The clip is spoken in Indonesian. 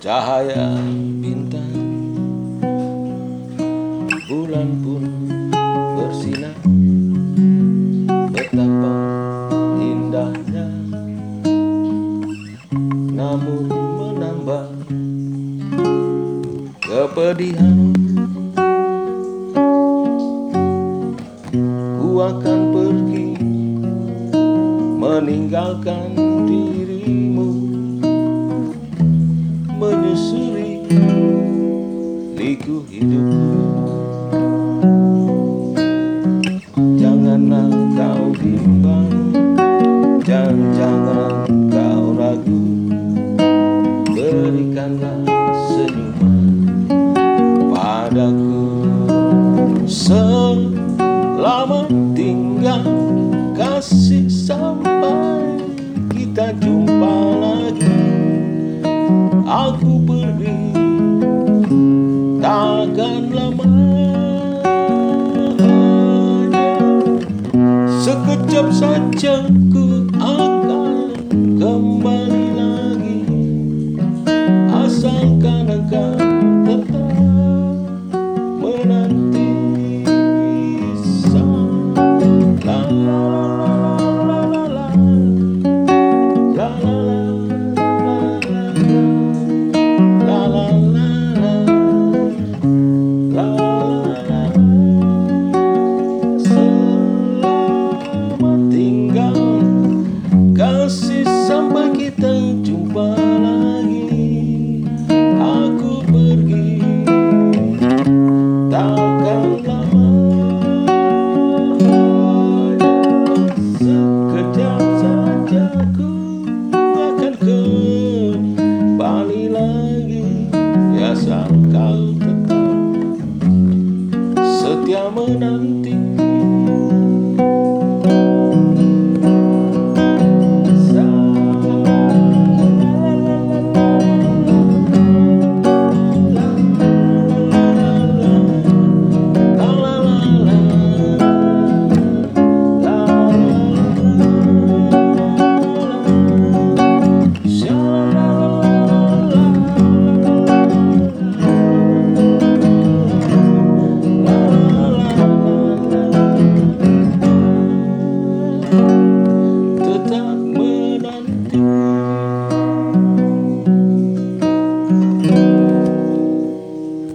cahaya bintang. Bulan pun bersinar betapa indahnya. Namun menambah kepedihan. Ku akan pergi meninggalkan dirimu hidupku janganlah kau bimbang dan jangan kau ragu. Berikanlah senyuman padaku. Selamat tinggal kasih sampai kita jumpa lagi. Aku pergi sekejap saja ku akan kembali lagi. Asalkan engkau tetap menanti la alta. Mm-hmm.